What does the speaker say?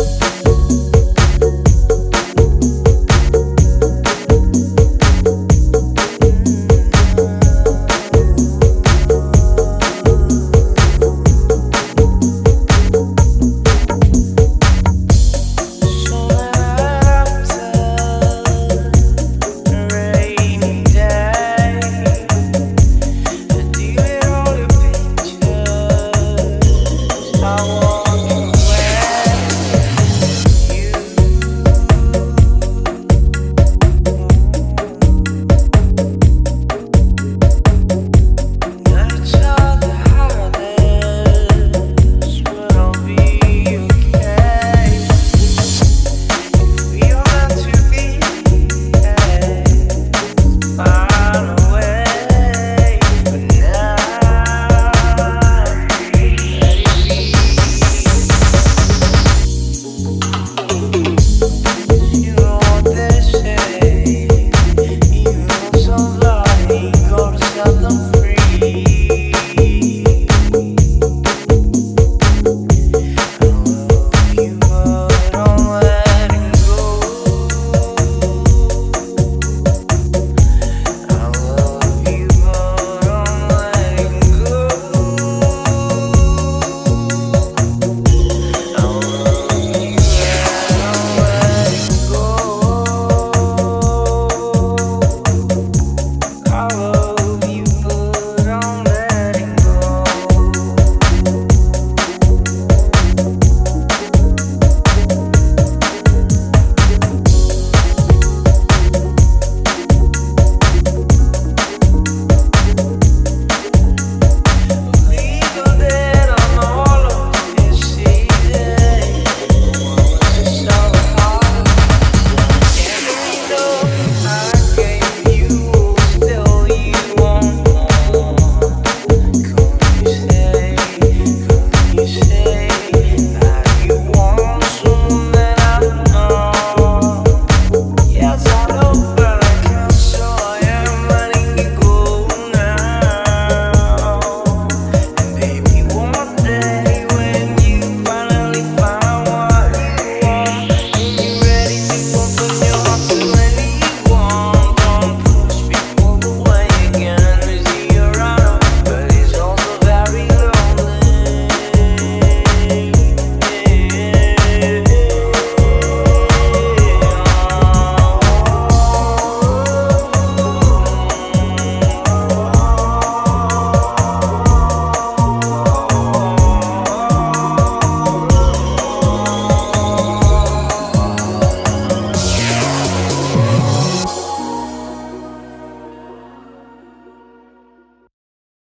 Música